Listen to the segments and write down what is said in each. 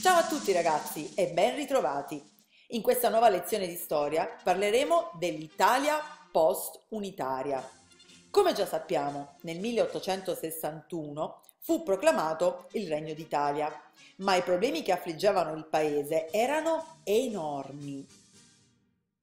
Ciao a tutti ragazzi e ben ritrovati! In questa nuova lezione di storia parleremo dell'Italia post-unitaria. Come già sappiamo, nel 1861 fu proclamato il Regno d'Italia, ma i problemi che affliggevano il paese erano enormi.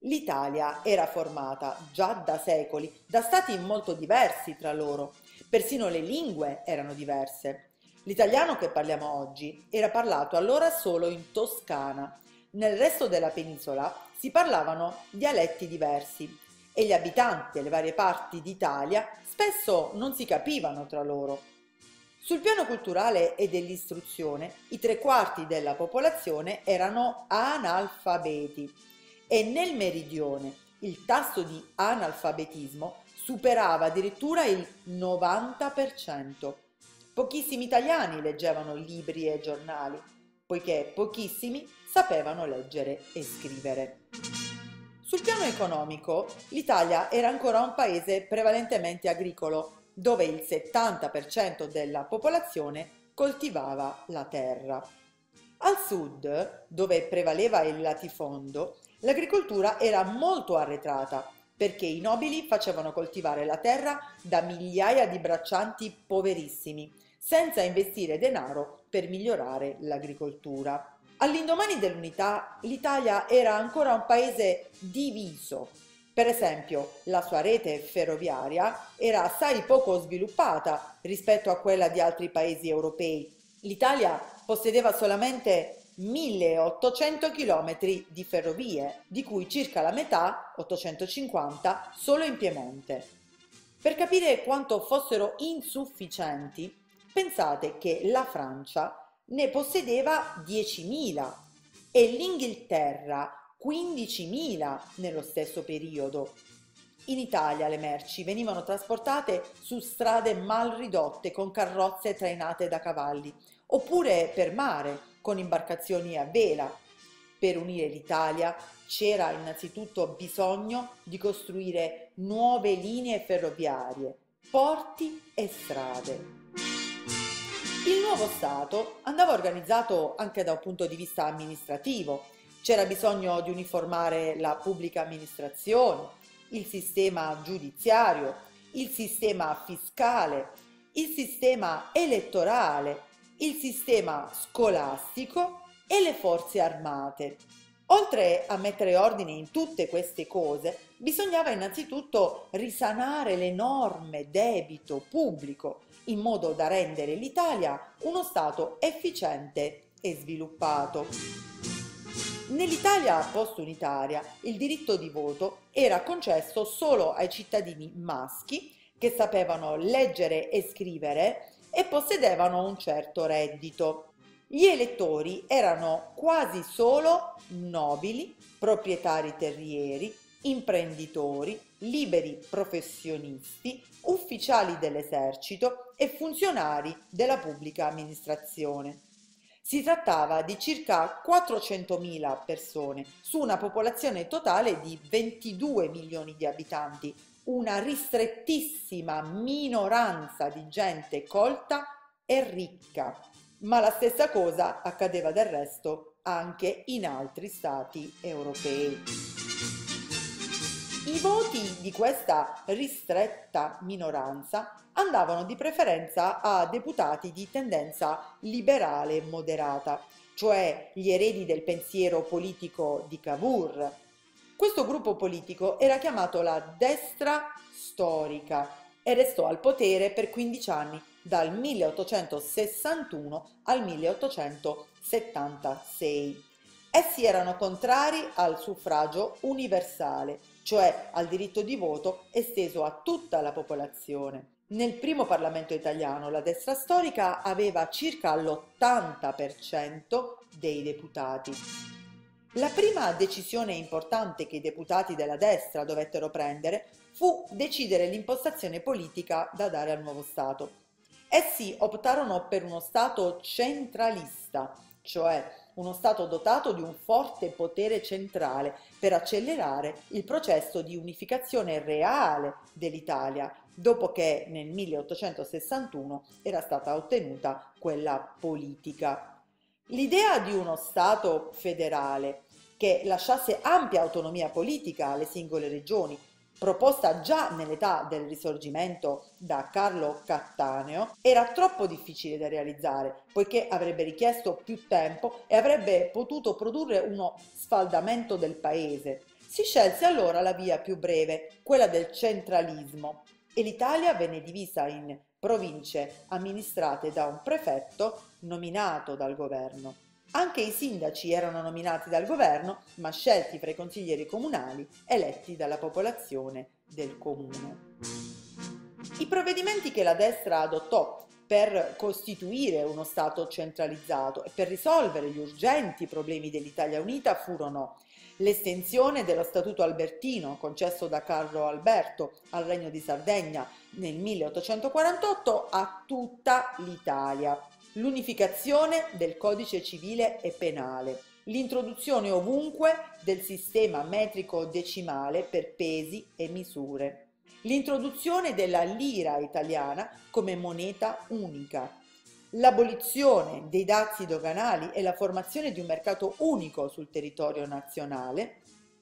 L'Italia era formata già da secoli da stati molto diversi tra loro, persino le lingue erano diverse. L'italiano che parliamo oggi era parlato allora solo in Toscana. Nel resto della penisola si parlavano dialetti diversi e gli abitanti delle varie parti d'Italia spesso non si capivano tra loro. Sul piano culturale e dell'istruzione, i tre quarti della popolazione erano analfabeti e nel meridione il tasso di analfabetismo superava addirittura il 90%. Pochissimi italiani leggevano libri e giornali, poiché pochissimi sapevano leggere e scrivere. Sul piano economico, l'Italia era ancora un paese prevalentemente agricolo, dove il 70% della popolazione coltivava la terra. Al sud, dove prevaleva il latifondo, l'agricoltura era molto arretrata perché i nobili facevano coltivare la terra da migliaia di braccianti poverissimi, senza investire denaro per migliorare l'agricoltura. All'indomani dell'unità l'Italia era ancora un paese diviso. Per esempio, la sua rete ferroviaria era assai poco sviluppata rispetto a quella di altri paesi europei. L'Italia possedeva solamente 1800 km di ferrovie, di cui circa la metà, 850, solo in Piemonte. Per capire quanto fossero insufficienti, pensate che la Francia ne possedeva 10.000 e l'Inghilterra 15.000 nello stesso periodo. In Italia le merci venivano trasportate su strade mal ridotte con carrozze trainate da cavalli, oppure per mare con imbarcazioni a vela. Per unire l'Italia c'era innanzitutto bisogno di costruire nuove linee ferroviarie, porti e strade. Il nuovo Stato andava organizzato anche da un punto di vista amministrativo. C'era bisogno di uniformare la pubblica amministrazione, il sistema giudiziario, il sistema fiscale, il sistema elettorale, il sistema scolastico e le forze armate. Oltre a mettere ordine in tutte queste cose, bisognava innanzitutto risanare l'enorme debito pubblico in modo da rendere l'Italia uno Stato efficiente e sviluppato. Nell'Italia post-unitaria il diritto di voto era concesso solo ai cittadini maschi che sapevano leggere e scrivere e possedevano un certo reddito. Gli elettori erano quasi solo nobili, proprietari terrieri, imprenditori, liberi professionisti, ufficiali dell'esercito e funzionari della pubblica amministrazione. Si trattava di circa 400.000 persone su una popolazione totale di 22 milioni di abitanti, una ristrettissima minoranza di gente colta e ricca. Ma la stessa cosa accadeva del resto anche in altri stati europei. I voti di questa ristretta minoranza andavano di preferenza a deputati di tendenza liberale moderata, cioè gli eredi del pensiero politico di Cavour. Questo gruppo politico era chiamato la destra storica e restò al potere per 15 anni, dal 1861 al 1876. Essi erano contrari al suffragio universale cioè al diritto di voto esteso a tutta la popolazione. Nel primo Parlamento italiano la destra storica aveva circa l'80% dei deputati. La prima decisione importante che i deputati della destra dovettero prendere fu decidere l'impostazione politica da dare al nuovo Stato. Essi optarono per uno Stato centralista, cioè uno Stato dotato di un forte potere centrale per accelerare il processo di unificazione reale dell'Italia, dopo che nel 1861 era stata ottenuta quella politica. L'idea di uno Stato federale che lasciasse ampia autonomia politica alle singole regioni, proposta già nell'età del risorgimento da Carlo Cattaneo, era troppo difficile da realizzare, poiché avrebbe richiesto più tempo e avrebbe potuto produrre uno sfaldamento del paese. Si scelse allora la via più breve, quella del centralismo, e l'Italia venne divisa in province amministrate da un prefetto nominato dal governo. Anche i sindaci erano nominati dal governo, ma scelti fra i consiglieri comunali eletti dalla popolazione del comune. I provvedimenti che la destra adottò per costituire uno Stato centralizzato e per risolvere gli urgenti problemi dell'Italia Unita furono l'estensione dello Statuto Albertino concesso da Carlo Alberto al Regno di Sardegna nel 1848 a tutta l'Italia, l'unificazione del codice civile e penale, l'introduzione ovunque del sistema metrico decimale per pesi e misure, l'introduzione della lira italiana come moneta unica, l'abolizione dei dazi doganali e la formazione di un mercato unico sul territorio nazionale,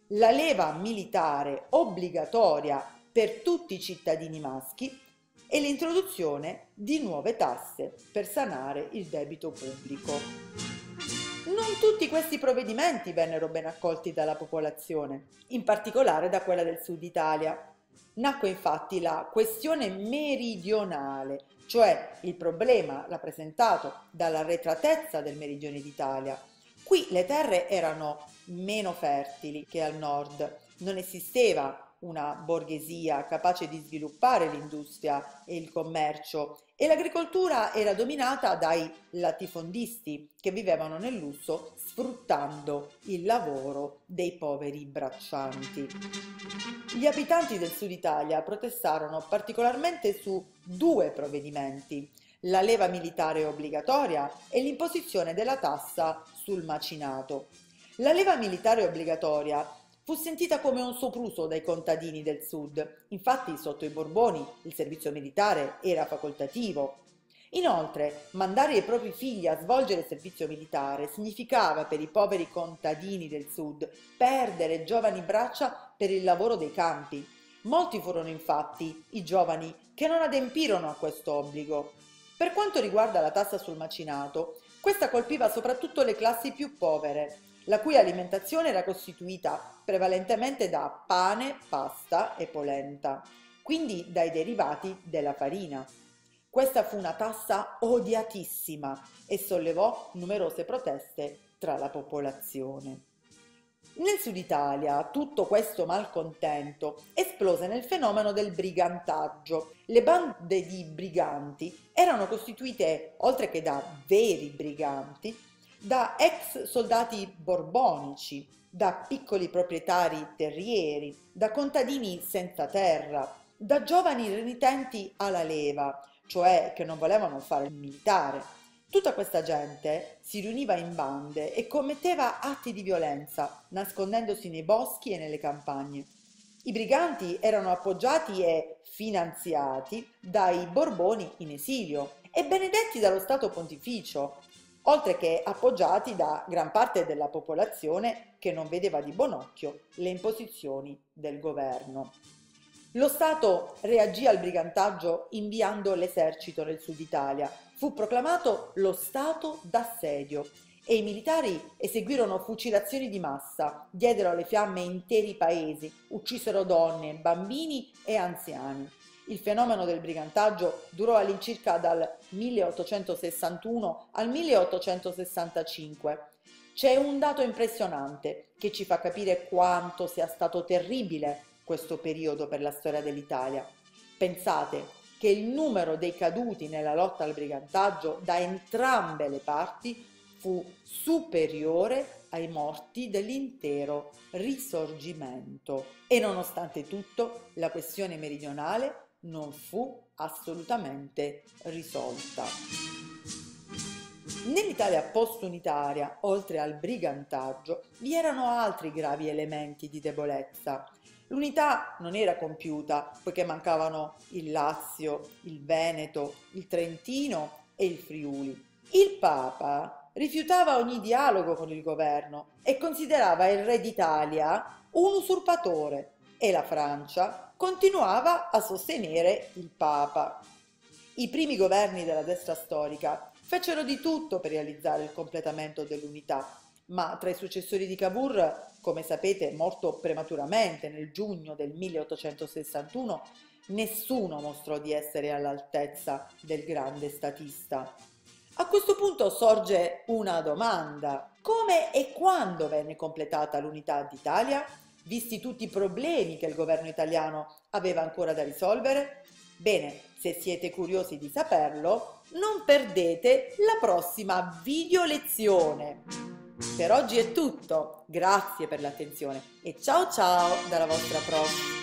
la leva militare obbligatoria per tutti i cittadini maschi e l'introduzione di nuove tasse per sanare il debito pubblico. Non tutti questi provvedimenti vennero ben accolti dalla popolazione, in particolare da quella del sud Italia. Nacque infatti la questione meridionale, cioè il problema rappresentato dalla retratezza del meridione d'Italia. Qui le terre erano meno fertili che al nord, non esisteva una borghesia capace di sviluppare l'industria e il commercio e l'agricoltura era dominata dai latifondisti che vivevano nel lusso sfruttando il lavoro dei poveri braccianti. Gli abitanti del sud Italia protestarono particolarmente su due provvedimenti, la leva militare obbligatoria e l'imposizione della tassa sul macinato. La leva militare obbligatoria fu sentita come un sopruso dai contadini del sud. Infatti, sotto i Borboni il servizio militare era facoltativo. Inoltre, mandare i propri figli a svolgere servizio militare significava per i poveri contadini del sud perdere giovani braccia per il lavoro dei campi. Molti furono infatti i giovani che non adempirono a questo obbligo. Per quanto riguarda la tassa sul macinato, questa colpiva soprattutto le classi più povere, la cui alimentazione era costituita prevalentemente da pane, pasta e polenta, quindi dai derivati della farina. Questa fu una tassa odiatissima e sollevò numerose proteste tra la popolazione. Nel sud Italia tutto questo malcontento esplose nel fenomeno del brigantaggio. Le bande di briganti erano costituite, oltre che da veri briganti, da ex soldati borbonici, da piccoli proprietari terrieri, da contadini senza terra, da giovani renitenti alla leva, cioè che non volevano fare il militare. Tutta questa gente si riuniva in bande e commetteva atti di violenza, nascondendosi nei boschi e nelle campagne. I briganti erano appoggiati e finanziati dai Borboni in esilio e benedetti dallo Stato Pontificio, oltre che appoggiati da gran parte della popolazione che non vedeva di buon occhio le imposizioni del governo. Lo Stato reagì al brigantaggio inviando l'esercito nel sud Italia. Fu proclamato lo Stato d'assedio e i militari eseguirono fucilazioni di massa, diedero alle fiamme interi paesi, uccisero donne, bambini e anziani. Il fenomeno del brigantaggio durò all'incirca dal 1861 al 1865. C'è un dato impressionante che ci fa capire quanto sia stato terribile questo periodo per la storia dell'Italia. Pensate che il numero dei caduti nella lotta al brigantaggio da entrambe le parti fu superiore ai morti dell'intero risorgimento. E nonostante tutto, la questione meridionale non fu assolutamente risolta. Nell'Italia post-unitaria, oltre al brigantaggio, vi erano altri gravi elementi di debolezza. L'unità non era compiuta poiché mancavano il Lazio, il Veneto, il Trentino e il Friuli. Il Papa rifiutava ogni dialogo con il governo e considerava il re d'Italia un usurpatore e la Francia continuava a sostenere il Papa. I primi governi della destra storica fecero di tutto per realizzare il completamento dell'unità, ma tra i successori di Cavour, come sapete morto prematuramente nel giugno del 1861, nessuno mostrò di essere all'altezza del grande statista. A questo punto sorge una domanda. Come e quando venne completata l'unità d'Italia? Visti tutti i problemi che il governo italiano aveva ancora da risolvere? Bene, se siete curiosi di saperlo, non perdete la prossima video lezione. Per oggi è tutto, grazie per l'attenzione e ciao ciao dalla vostra prof.